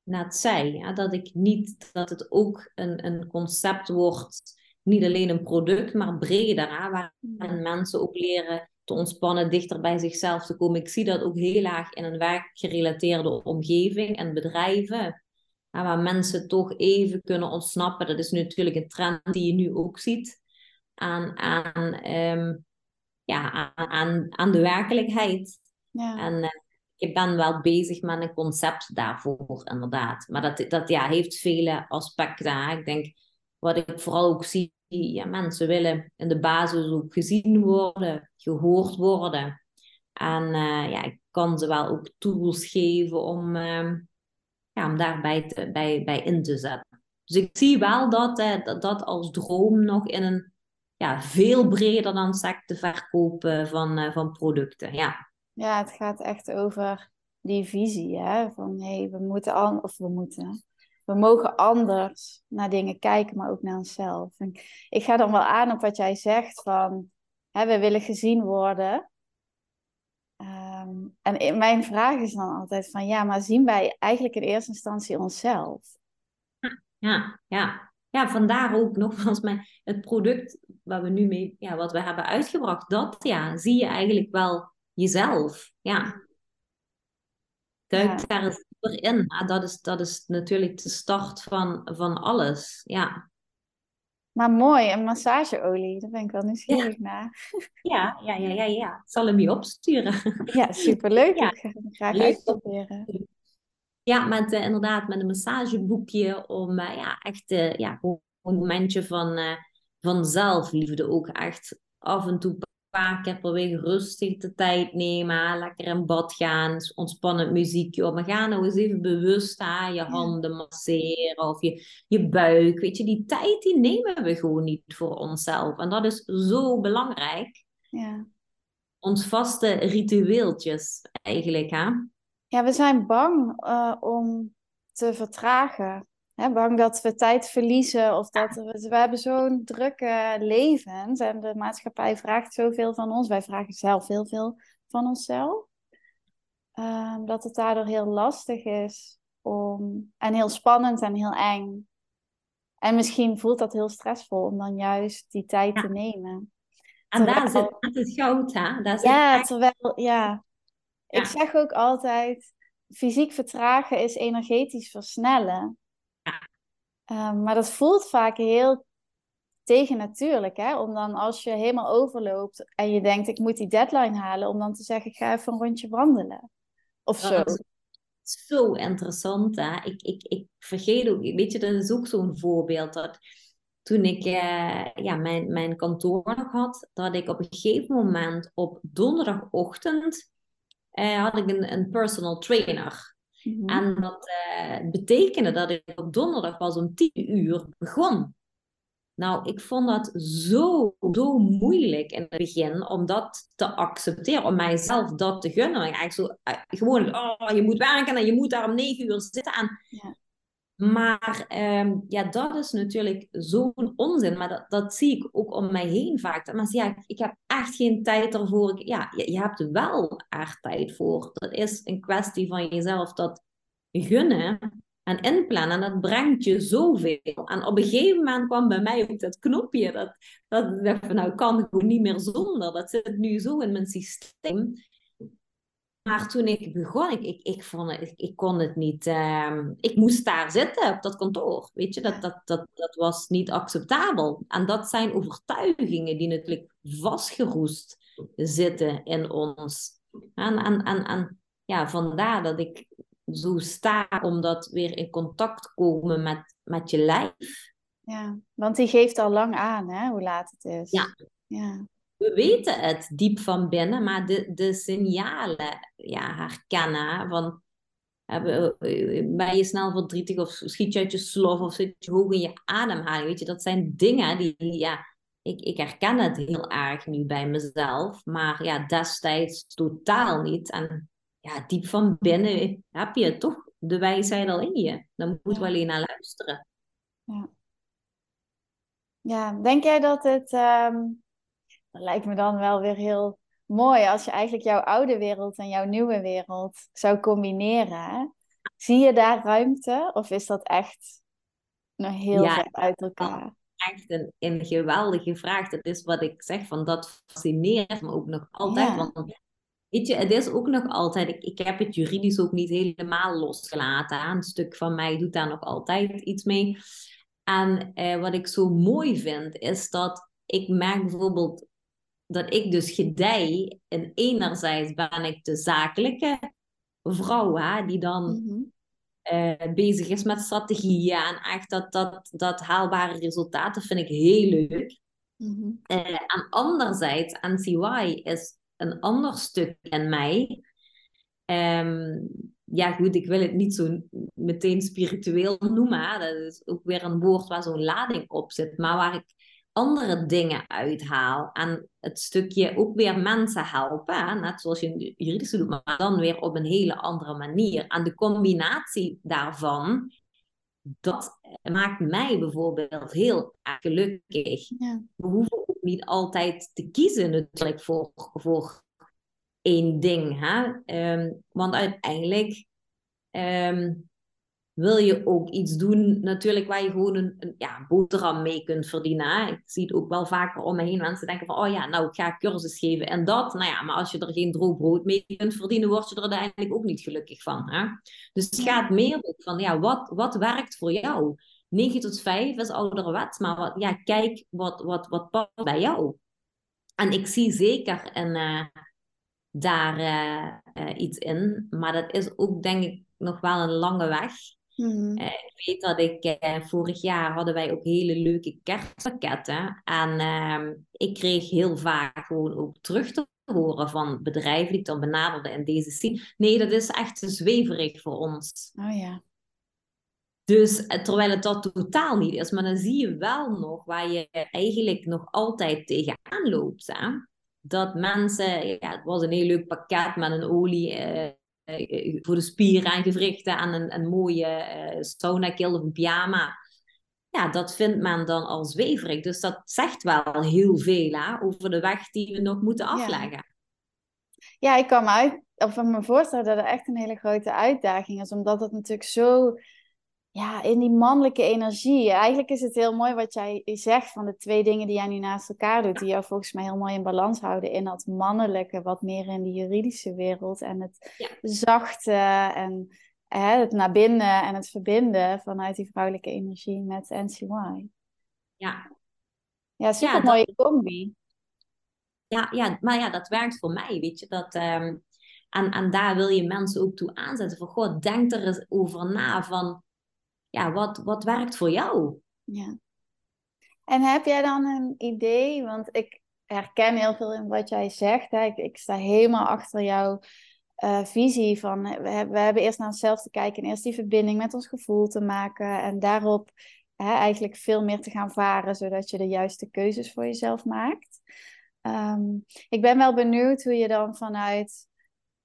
net zei. Ja? Dat ik niet, dat het ook een, een concept wordt, niet alleen een product, maar breder. Hè? Waarin mensen ook leren te ontspannen, dichter bij zichzelf te komen. Ik zie dat ook heel erg in een werkgerelateerde omgeving en bedrijven. Waar mensen toch even kunnen ontsnappen. Dat is natuurlijk een trend die je nu ook ziet. Aan, aan um, ja, aan, aan, de werkelijkheid. Ja. En uh, ik ben wel bezig met een concept daarvoor, inderdaad. Maar dat, dat ja, heeft vele aspecten. Ik denk, wat ik vooral ook zie, ja, mensen willen in de basis ook gezien worden, gehoord worden. En uh, ja, ik kan ze wel ook tools geven om, uh, ja, om daarbij te, bij, bij in te zetten. Dus ik zie wel dat, uh, dat, dat als droom nog in een ja, veel breder dan secte verkopen van, van producten. Ja. ja, het gaat echt over die visie. Hè? Van hé, hey, we moeten al, of we moeten. We mogen anders naar dingen kijken, maar ook naar onszelf. En ik ga dan wel aan op wat jij zegt van hè, we willen gezien worden. Um, en mijn vraag is dan altijd van ja, maar zien wij eigenlijk in eerste instantie onszelf? Ja, ja. Ja vandaar ook nogmaals (laughs) mijn, het product waar we nu mee, ja, wat we hebben uitgebracht, dat ja, zie je eigenlijk wel jezelf. Ja. Duik ja. daar eens in. Ja, dat, is, dat is natuurlijk de start van, van alles. Ja. Maar mooi, een massageolie, daar ben ik wel nieuwsgierig ja. naar. (laughs) Ja, ja, ja, ja, ja. Ik zal hem je opsturen. Ja, superleuk. (laughs) Ja. Ik ga hem graag Leuk. uitproberen. Ja, met, uh, inderdaad, met een massageboekje om uh, ja, echt uh, ja, gewoon een momentje van, van zelfliefde ook echt af en toe paar keer per week rustig de tijd nemen. Lekker in bad gaan, ontspannend muziekje op. Maar ga nou eens even bewust hè, je handen masseren of je, je buik. Weet je, die tijd die nemen we gewoon niet voor onszelf. En dat is zo belangrijk. Ja. Ons vaste ritueeltjes eigenlijk. Hè? Ja, we zijn bang uh, om te vertragen. Hè, bang dat we tijd verliezen of dat we, we hebben zo'n drukke leven en de maatschappij vraagt zoveel van ons. Wij vragen zelf heel veel van onszelf. Um, dat het daardoor heel lastig is om, en heel spannend en heel eng. En misschien voelt dat heel stressvol om dan juist die tijd ja. te nemen. En terwijl, daar zit het goud, hè? Daar ja, echt... terwijl, ja. Ik zeg ook altijd, fysiek vertragen is energetisch versnellen. Um, maar dat voelt vaak heel tegennatuurlijk, hè? Om dan als je helemaal overloopt en je denkt, ik moet die deadline halen, om dan te zeggen, ik ga even een rondje wandelen. Of zo. Is zo interessant, hè? Ik, ik, ik vergeet ook, weet je, dat is ook zo'n voorbeeld dat toen ik uh, ja, mijn, mijn kantoor nog had, dat ik op een gegeven moment op donderdagochtend uh, had ik een, een personal trainer. Mm-hmm. En dat uh, betekende dat ik op donderdag pas om tien uur begon. Nou, ik vond dat zo, zo moeilijk in het begin om dat te accepteren, om mijzelf dat te gunnen. Eigenlijk zo, uh, gewoon, oh, je moet werken en je moet daar om negen uur zitten. En, ja. Maar um, ja, dat is natuurlijk zo'n onzin. Maar dat, dat zie ik ook om mij heen vaak. Maar ja, ik, heb echt geen tijd ervoor. Ja, je, je hebt wel echt tijd voor. Dat is een kwestie van jezelf dat gunnen en inplannen. En dat brengt je zoveel. En op een gegeven moment kwam bij mij ook dat knopje. Dat, dat ik nou, kan gewoon niet meer zonder. Dat zit nu zo in mijn systeem. Maar toen ik begon, ik, ik, ik, vond het, ik, ik kon het niet. Uh, ik moest daar zitten op dat kantoor. Weet je, dat, dat, dat, dat was niet acceptabel. En dat zijn overtuigingen die natuurlijk vastgeroest zitten in ons. En, en, en, en ja, vandaar dat ik zo sta om dat weer in contact komen met, met je lijf. Ja, want die geeft al lang aan hè, hoe laat het is. Ja. ja we weten het diep van binnen, maar de, de signalen ja, herkennen van ben je snel verdrietig of schiet je uit je slof of zit je hoog in je ademhaling. Weet je, dat zijn dingen die, ja, ik, ik herken het heel erg nu bij mezelf, maar ja, destijds totaal niet. En ja, diep van binnen heb je toch de wijsheid al in je. Dan moeten we alleen naar luisteren. Ja. Ja, denk jij dat het um, dat lijkt me dan wel weer heel mooi als je eigenlijk jouw oude wereld en jouw nieuwe wereld zou combineren. Zie je daar ruimte of is dat echt nog heel ver uit elkaar? Echt een, een geweldige vraag. Dat is wat ik zeg, van dat fascineert me ook nog altijd. Ja. Want weet je, het is ook nog altijd, ik, ik heb het juridisch ook niet helemaal losgelaten. Een stuk van mij doet daar nog altijd iets mee. En eh, wat ik zo mooi vind, is dat ik merk bijvoorbeeld dat ik dus gedij. En enerzijds ben ik de zakelijke vrouw, hè, die dan mhm. eh, bezig is met strategieën en echt dat, dat, dat haalbare resultaten vind ik heel leuk. Mm en anderzijds, NCY is een ander stuk in mij. Um, ja, goed, ik wil het niet zo meteen spiritueel noemen. Hè. Dat is ook weer een woord waar zo'n lading op zit. Maar waar ik andere dingen uithaal. En het stukje ook weer mensen helpen. Hè? Net zoals je juridische doet, maar dan weer op een hele andere manier. En de combinatie daarvan, dat maakt mij bijvoorbeeld heel erg gelukkig. Ja. We hoeven ook niet altijd te kiezen natuurlijk voor, voor één ding. Hè? Ehm, want uiteindelijk ehm, wil je ook iets doen, natuurlijk, waar je gewoon een, een ja, boterham mee kunt verdienen. Ik zie het ook wel vaker om me heen. Mensen denken van, oh ja, nou, ik ga cursus geven en dat. Nou ja, maar als je er geen droog brood mee kunt verdienen, word je er uiteindelijk ook niet gelukkig van. Hè? Dus het gaat meer van, ja, wat, wat werkt voor jou? 9 tot 5 is ouderwets, maar wat, ja, kijk wat, wat, wat past bij jou. En ik zie zeker een, uh, daar uh, uh, iets in, maar dat is ook denk ik nog wel een lange weg. Mm. ik weet dat ik vorig jaar hadden wij ook hele leuke kerstpakketten. En ehm, ik kreeg heel vaak gewoon ook terug te horen van bedrijven die ik dan benaderde in deze scene. Nee, dat is echt te zweverig voor ons. Oh ja. Dus terwijl het dat totaal niet is, maar dan zie je wel nog waar je eigenlijk nog altijd tegenaan loopt. Hè? Dat mensen, ja, het was een heel leuk pakket met een olie, eh, voor de spieren en gewrichten en een, een mooie uh, sauna kill of een pyjama. Ja, dat vindt men dan al zweverig. Dus dat zegt wel heel veel hè, over de weg die we nog moeten afleggen. Ja, ja ik kan me, uit, of me voorstellen dat het echt een hele grote uitdaging is. Omdat het natuurlijk zo ja, in die mannelijke energie. Eigenlijk is het heel mooi wat jij zegt van de twee dingen die jij nu naast elkaar doet, die jou volgens mij heel mooi in balans houden in dat mannelijke, wat meer in de juridische wereld en het zachte en hè, het naar binnen en het verbinden vanuit die vrouwelijke energie met NCY. Ja. Ja, super mooie combi. Ja, ja, maar ja, dat werkt voor mij, weet je. Dat, um, en, en daar wil je mensen ook toe aanzetten. Van, god, denk er eens over na van ja, wat, wat werkt voor jou? Ja. En heb jij dan een idee? Want ik herken heel veel in wat jij zegt. Hè? Ik, ik sta helemaal achter jouw uh, visie van we, hebben, we hebben eerst naar onszelf te kijken en eerst die verbinding met ons gevoel te maken en daarop hè, eigenlijk veel meer te gaan varen, zodat je de juiste keuzes voor jezelf maakt. Um, ik ben wel benieuwd hoe je dan vanuit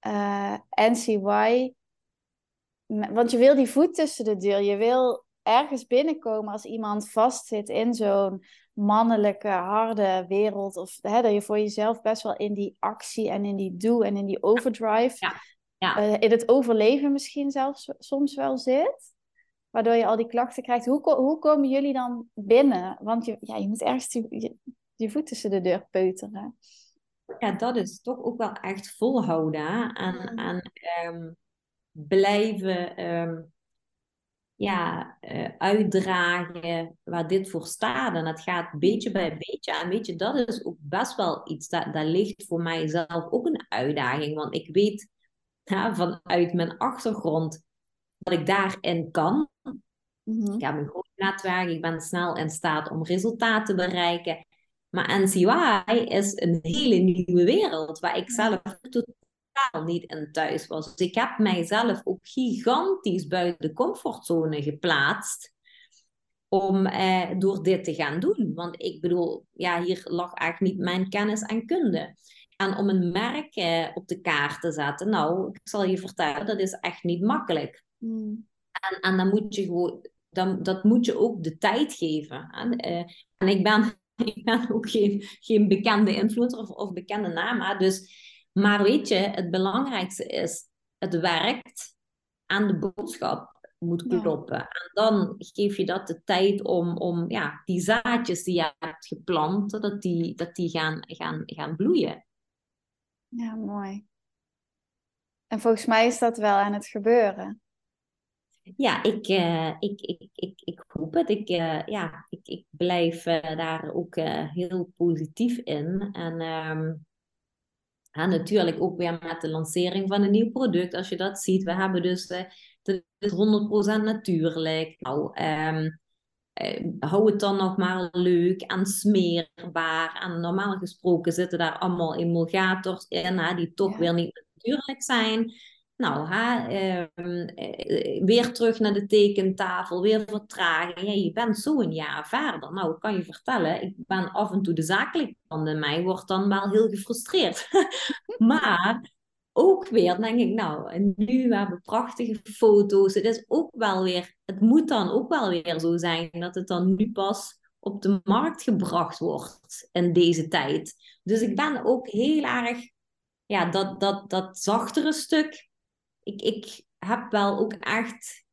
uh, eh, NCY want je wil die voet tussen de deur. Je wil ergens binnenkomen als iemand vastzit in zo'n mannelijke, harde wereld. Of hè, dat je voor jezelf best wel in die actie en in die do en in die overdrive. Ja. Ja. Uh, in het overleven misschien zelfs soms wel zit. Waardoor je al die klachten krijgt. Hoe, hoe komen jullie dan binnen? Want je, ja, je moet ergens die, je, voet tussen de deur peuteren. Ja, dat is toch ook wel echt volhouden. En, en ehm, blijven ehm, ja, uh, uitdragen waar dit voor staat. En dat gaat beetje bij beetje. En weet je, dat is ook best wel iets, dat, dat ligt voor mij zelf ook een uitdaging. Want ik weet ja, vanuit mijn achtergrond dat ik daarin kan. Mm-hmm. Ik heb een groot netwerk, ik ben snel in staat om resultaten te bereiken. Maar NCY is een hele nieuwe wereld waar ik zelf niet in thuis was. Dus ik heb mijzelf ook gigantisch buiten de comfortzone geplaatst om eh, door dit te gaan doen. Want ik bedoel, ja, hier lag eigenlijk niet mijn kennis en kunde. En om een merk eh, op de kaart te zetten, nou, ik zal je vertellen, dat is echt niet makkelijk. Hmm. En, en dan moet je gewoon, dan, dat moet je ook de tijd geven. En, eh, en ik ben, (laughs) ik ben ook geen, geen bekende influencer of, of bekende naam, dus maar weet je, het belangrijkste is, het werkt en de boodschap moet kloppen. En dan geef je dat de tijd om, om ja, die zaadjes die je hebt geplant, dat die, dat die gaan, gaan, gaan bloeien. Ja, mooi. En volgens mij is dat wel aan het gebeuren. ja, ik, uh, ik, ik, ik, ik hoop het. Ik, uh, ja, ik, ik blijf uh, daar ook heel positief in. En um, natuurlijk ook weer met de lancering van een nieuw product. Als je dat ziet, we hebben dus het is 100% natuurlijk. Nou, um, hou het dan nog maar leuk en smeerbaar. En normaal gesproken zitten daar allemaal emulgators in, hè, die toch weer niet natuurlijk zijn. Nou, ehm, eh, weer terug naar de tekentafel, weer vertraging. Ja, je bent zo een jaar verder. Nou, ik kan je vertellen, ik ben af en toe de zakelijke kant in mij, wordt dan wel heel gefrustreerd. (laughs) maar ook weer denk ik, nou, en nu we hebben prachtige foto's. Het is ook wel weer, het moet dan ook wel weer zo zijn dat het dan nu pas op de markt gebracht wordt in deze tijd. Dus ik ben ook heel erg, ja, dat, dat, dat zachtere stuk ik, ik heb wel ook echt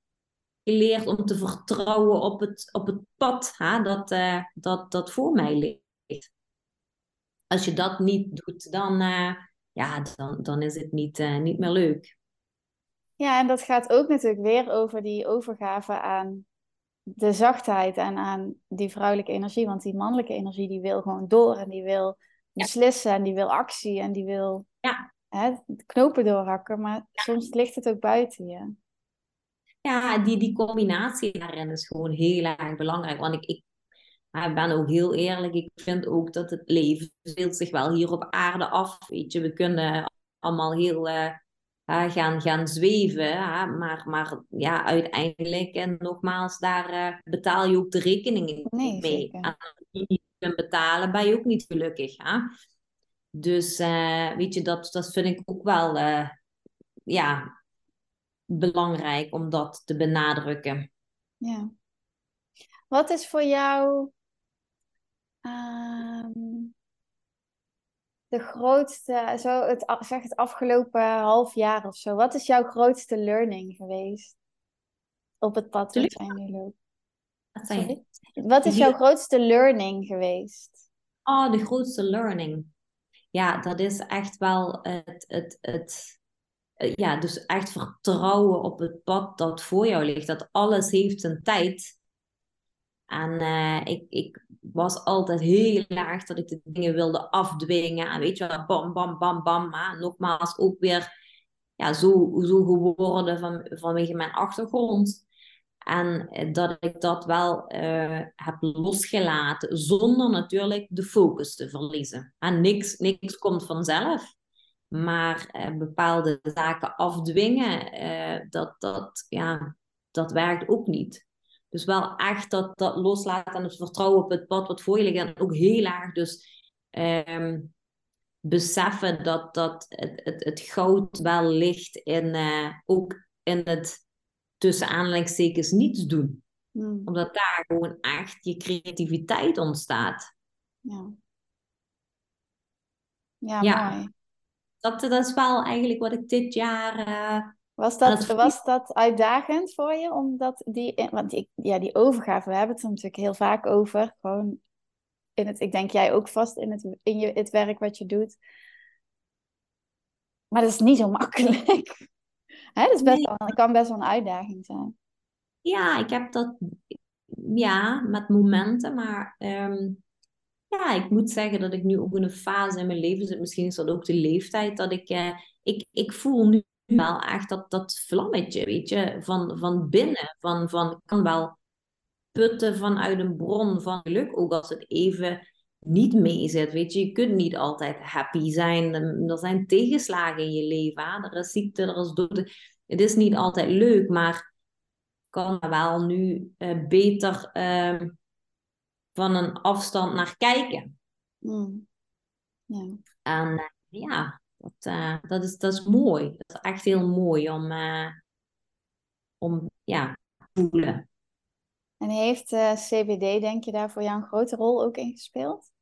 geleerd om te vertrouwen op het, op het pad hè, dat, uh, dat, dat voor mij ligt. Als je dat niet doet, dan, uh, ja, dan, dan is het niet, uh, niet meer leuk. Ja, en dat gaat ook natuurlijk weer over die overgave aan de zachtheid en aan die vrouwelijke energie. Want die mannelijke energie die wil gewoon door en die wil beslissen en die wil actie en die wil ja hè, knopen doorhakken, maar soms ligt het ook buiten je. Ja, die, die combinatie daarin is gewoon heel erg belangrijk. Want ik, ik, ik ben ook heel eerlijk, ik vind ook dat het leven speelt zich wel hier op aarde af. Weet je, we kunnen allemaal heel uh, gaan, gaan zweven, maar, maar ja, uiteindelijk, en nogmaals, daar uh, betaal je ook de rekeningen nee, mee. En als je niet kunt betalen, ben je ook niet gelukkig. Hè? Dus uh, weet je, dat, dat vind ik ook wel uh, ja, belangrijk om dat te benadrukken. Ja. Wat is voor jou um, de grootste, zo het, zeg het afgelopen half jaar of zo, wat is jouw grootste learning geweest op het pad dat jij nu loopt? Wat is jouw grootste learning geweest? Oh, de grootste learning ja, dat is echt wel het, het, het, eh, ja, dus echt vertrouwen op het pad dat voor jou ligt. Dat alles heeft een tijd. En uh, ik, ik was altijd heel erg dat ik de dingen wilde afdwingen. En weet je wel, bam, bam, bam, bam. Maar nogmaals, ook weer ja, zo, zo geworden van, vanwege mijn achtergrond. En eh, dat ik dat wel uh, heb losgelaten, zonder natuurlijk de focus te verliezen. En niks, niks komt vanzelf. Maar uh, bepaalde zaken afdwingen, dat, dat, ja, dat werkt ook niet. Dus wel echt dat, dat loslaten en het vertrouwen op het pad wat voor je ligt. En ook heel erg dus um, beseffen dat, dat het, het, het goud wel ligt in, ook in het tussen aanleidingstekens niets doen. Hmm. Omdat daar gewoon echt je creativiteit ontstaat. Ja, ja, ja. mooi. Dat, dat is wel eigenlijk wat ik dit jaar. Uh, was, dat, was dat uitdagend voor je? Omdat die, want die, ja, die overgave, we hebben het er natuurlijk heel vaak over. Gewoon in het, ik denk jij ook vast in het, in je, het werk wat je doet. Maar dat is niet zo makkelijk. Hè? Dat is best wel, kan best wel een uitdaging zijn. Ja, ik heb dat ja, met momenten, maar ehm, ja, ik moet zeggen dat ik nu ook in een fase in mijn leven zit. Misschien is dat ook de leeftijd dat ik, uh, ik, ik voel nu wel echt dat, dat vlammetje, weet je, van, van binnen. Van, van, ik kan wel putten vanuit een bron van geluk, ook als het even niet meezit. Weet je, je kunt niet altijd happy zijn. Er zijn tegenslagen in je leven. Hè? Er is ziekte, er is dood. Het is niet altijd leuk, maar kan er wel nu uh, beter uh, van een afstand naar kijken. Mm. Ja. En uh, ja, dat, uh, dat, is, dat is mooi. Dat is echt heel mooi om, om ja, te voelen. En heeft CBD, denk je, daar voor jou een grote rol ook in gespeeld?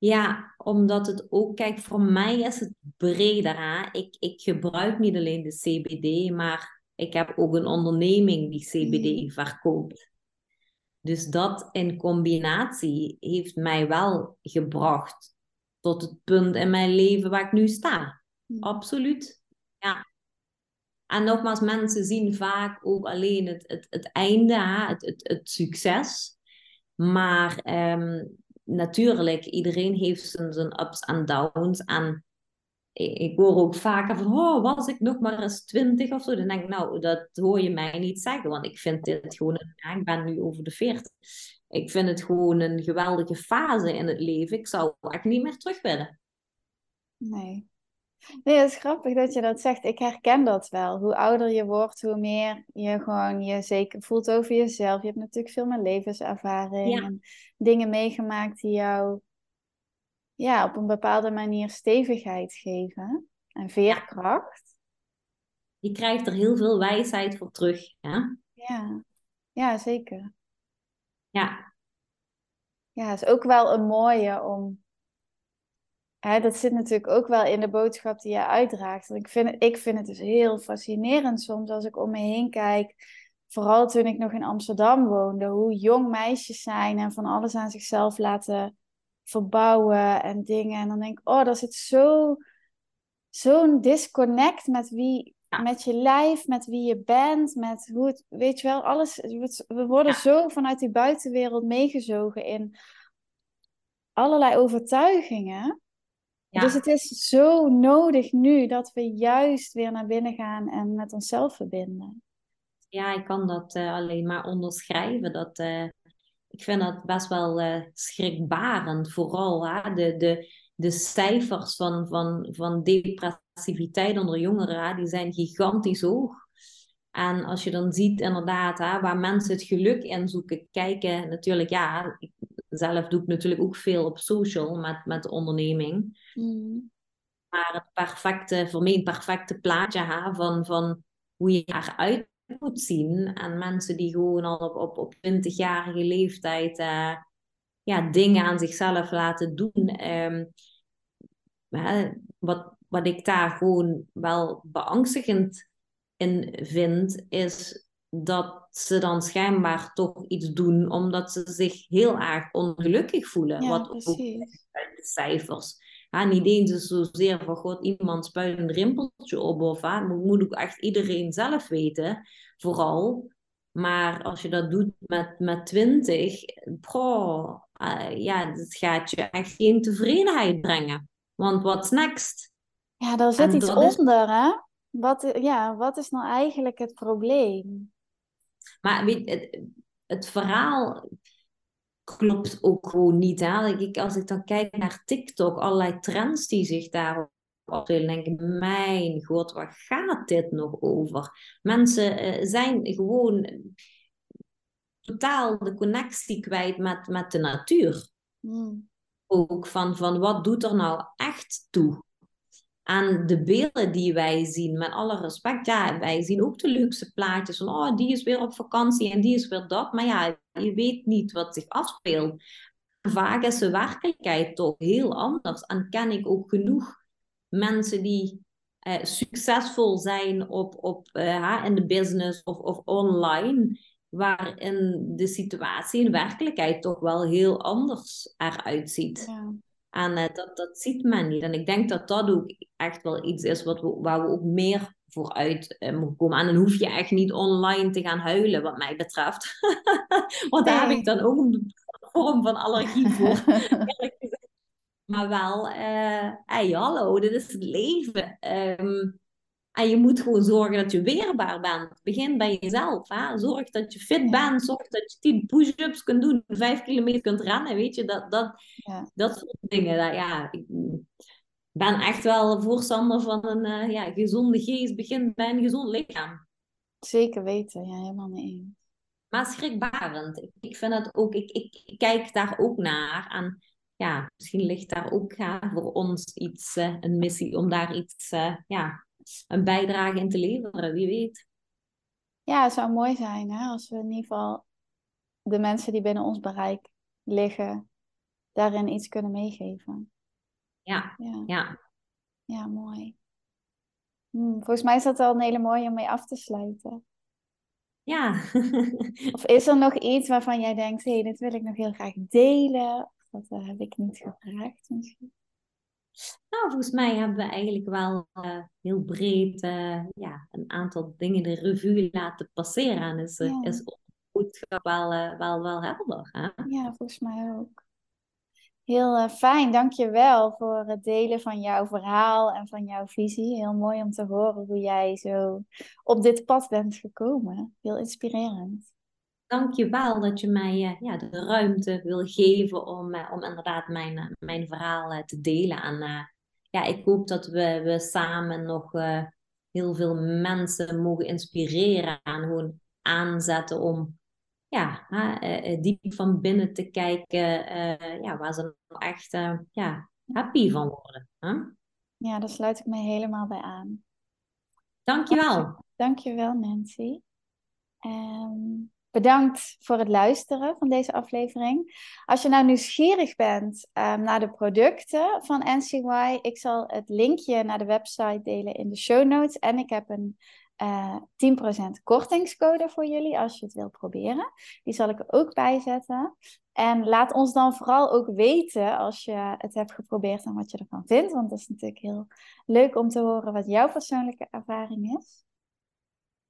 Ja, omdat het ook, kijk, voor mij is het breder. Hè? Ik, ik gebruik niet alleen de CBD, maar ik heb ook een onderneming die CBD mm. verkoopt. Dus dat in combinatie heeft mij wel gebracht tot het punt in mijn leven waar ik nu sta. Mm. Absoluut. Ja. En nogmaals, mensen zien vaak ook alleen het, het, het einde, het, het, het succes. Maar ehm, natuurlijk, iedereen heeft zijn, zijn ups en downs. En ik hoor ook vaker van, oh, was ik nog maar eens twintig of zo. Dan denk ik, nou, dat hoor je mij niet zeggen. Want ik vind dit gewoon, een, ik ben nu over de veertig. Ik vind het gewoon een geweldige fase in het leven. Ik zou echt niet meer terug willen. Nee. Nee, het is grappig dat je dat zegt. Ik herken dat wel. Hoe ouder je wordt, hoe meer je gewoon je zeker voelt over jezelf. Je hebt natuurlijk veel meer levenservaring en dingen meegemaakt die jou ja, op een bepaalde manier stevigheid geven en veerkracht. Je krijgt er heel veel wijsheid voor terug. Ja, ja. ja zeker. Ja. Ja, het is ook wel een mooie om Hè, dat zit natuurlijk ook wel in de boodschap die je uitdraagt. Want ik vind, het, ik vind het dus heel fascinerend soms als ik om me heen kijk. Vooral toen ik nog in Amsterdam woonde. Hoe jong meisjes zijn en van alles aan zichzelf laten verbouwen en dingen. En dan denk ik, oh, dat zit zo, zo'n disconnect met wie, met je lijf, met wie je bent, met hoe het, weet je wel, alles. We worden zo vanuit die buitenwereld meegezogen in allerlei overtuigingen. Dus het is zo nodig nu dat we juist weer naar binnen gaan en met onszelf verbinden. Ja, ik kan dat uh, alleen maar onderschrijven. Dat, uh, ik vind dat best wel uh, schrikbarend. Vooral hè? De, de, de cijfers van, van, van depressiviteit onder jongeren, hè? die zijn gigantisch hoog. En als je dan ziet inderdaad hè, waar mensen het geluk in zoeken, kijken natuurlijk, ja, zelf doe ik natuurlijk ook veel op social met, met de onderneming. Mm. Maar het perfecte, voor mij een perfecte plaatje ha, van, van hoe je eruit moet zien. En mensen die gewoon al op, op, op 20-jarige leeftijd uh, ja, dingen aan zichzelf laten doen. Um, wat, wat ik daar gewoon wel beangstigend in vind, is dat ze dan schijnbaar toch iets doen omdat ze zich heel erg ongelukkig voelen. wat precies. ook de cijfers. Ja, niet eens zozeer van god, iemand spuit een rimpeltje op of hè, moet ook echt iedereen zelf weten, vooral. Maar als je dat doet met, met 20, goh, uh, ja, dat gaat je echt geen tevredenheid brengen. Want what's next? Ja, daar zit iets onder, hè? Wat, ja, wat is nou eigenlijk het probleem? Maar weet, het, het verhaal klopt ook gewoon niet. Hè? Ik, als ik dan kijk naar TikTok, allerlei trends die zich daar afspelen, denk ik, mijn god, waar gaat dit nog over? Mensen uh, zijn gewoon totaal de connectie kwijt met, met de natuur. Hmm. Ook van, van wat doet er nou echt toe? Aan de beelden die wij zien. Met alle respect, ja, wij zien ook de luxe plaatjes van, oh, die is weer op vakantie en die is weer dat. Maar ja, je weet niet wat zich afspeelt. Vaak is de werkelijkheid toch heel anders. En ken ik ook genoeg mensen die eh, succesvol zijn op, op, uh, in de business of, of online, waarin de situatie in werkelijkheid toch wel heel anders eruit ziet. Ja. En uh, dat, dat ziet men niet. En ik denk dat dat ook echt wel iets is wat we, waar we ook meer vooruit uh, moeten komen. En dan hoef je echt niet online te gaan huilen, wat mij betreft. (laughs) Want daar heb ik dan ook een vorm van allergie (laughs) voor. maar wel, uh, hey, hallo, dit is het leven. Um, en je moet gewoon zorgen dat je weerbaar bent. Begin bij jezelf. Hè? Zorg dat je fit bent. Zorg dat je 10 push-ups kunt doen. 5 kilometer kunt rennen. Weet je, dat, dat, ja. dat soort dingen. Dat, ja, ik ben echt wel voorstander van een uh, ja, gezonde geest. Begint bij een gezond lichaam. Zeker weten. Ja, helemaal mee eens. Maar schrikbarend. Ik, vind het ook... Ik, ik, kijk daar ook naar. En ja, misschien ligt daar ook ja, voor ons iets... Uh, een missie om daar iets... Uh, ja, een bijdrage in te leveren, wie weet. Ja, het zou mooi zijn hè? als we in ieder geval de mensen die binnen ons bereik liggen, daarin iets kunnen meegeven. Ja, ja. Ja, ja mooi. Hm, volgens mij is dat wel een hele mooie om mee af te sluiten. Ja. (laughs) of is er nog iets waarvan jij denkt, hé, hey, dit wil ik nog heel graag delen? Of dat uh, heb ik niet gevraagd misschien? Nou, volgens mij hebben we eigenlijk wel uh, heel breed uh, ja, een aantal dingen de revue laten passeren. En is, ja. is boodschap wel, uh, wel, wel helder. Hè? Ja, volgens mij ook. Heel fijn, dankjewel voor het delen van jouw verhaal en van jouw visie. Heel mooi om te horen hoe jij zo op dit pad bent gekomen. Heel inspirerend. Dankjewel dat je mij uh, ja, de ruimte wil geven om, uh, om inderdaad mijn, mijn verhaal te delen. En ja, ik hoop dat we, we samen nog heel veel mensen mogen inspireren en gewoon aanzetten om ja, diep van binnen te kijken ja, waar ze nou echt ja, happy van worden. Hè? Ja, daar sluit ik me helemaal bij aan. Dankjewel. Dankjewel Nancy. Um, bedankt voor het luisteren van deze aflevering. Als je nou nieuwsgierig bent um, naar de producten van NCY, ik zal het linkje naar de website delen in de show notes. En ik heb een uh, eh, 10% kortingscode voor jullie als je het wilt proberen. Die zal ik er ook bij zetten. En laat ons dan vooral ook weten als je het hebt geprobeerd en wat je ervan vindt. Want dat is natuurlijk heel leuk om te horen wat jouw persoonlijke ervaring is.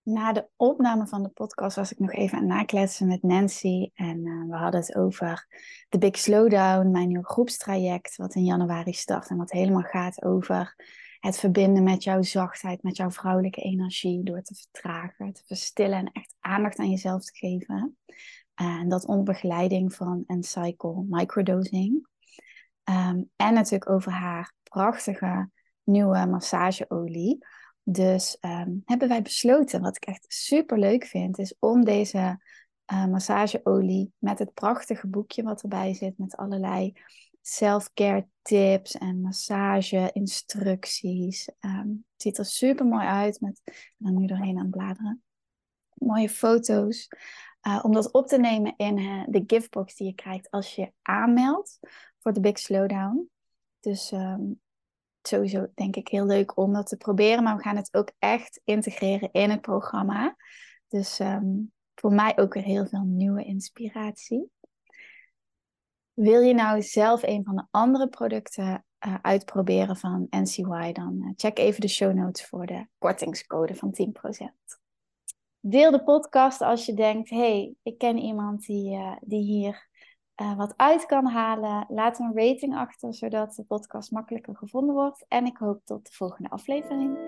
Na de opname van de podcast was ik nog even aan het nakletsen met Nancy. En uh, we hadden het over de Big Slowdown, mijn nieuwe groepstraject, wat in januari start. En wat helemaal gaat over het verbinden met jouw zachtheid, met jouw vrouwelijke energie, door te vertragen, te verstillen en echt aandacht aan jezelf te geven. en dat onder begeleiding van een cycle microdosing. Um, en natuurlijk over haar prachtige nieuwe massageolie. Dus ehm, hebben wij besloten, wat ik echt super leuk vind, is om deze uh, massageolie met het prachtige boekje wat erbij zit, met allerlei self-care tips en massage instructies. Um, het ziet er super mooi uit met, ben nu doorheen aan bladeren, mooie foto's. Uh, om dat op te nemen in uh, de giftbox die je krijgt als je aanmeldt voor de Big Slowdown. Dus um, sowieso denk ik heel leuk om dat te proberen, maar we gaan het ook echt integreren in het programma. Dus um, voor mij ook weer heel veel nieuwe inspiratie. Wil je nou zelf een van de andere producten uh, uitproberen van NCY, dan uh, check even de show notes voor de kortingscode van 10%. Deel de podcast als je denkt, hey, ik ken iemand die, uh, die hier wat uit kan halen. Laat een rating achter, zodat de podcast makkelijker gevonden wordt. En ik hoop tot de volgende aflevering.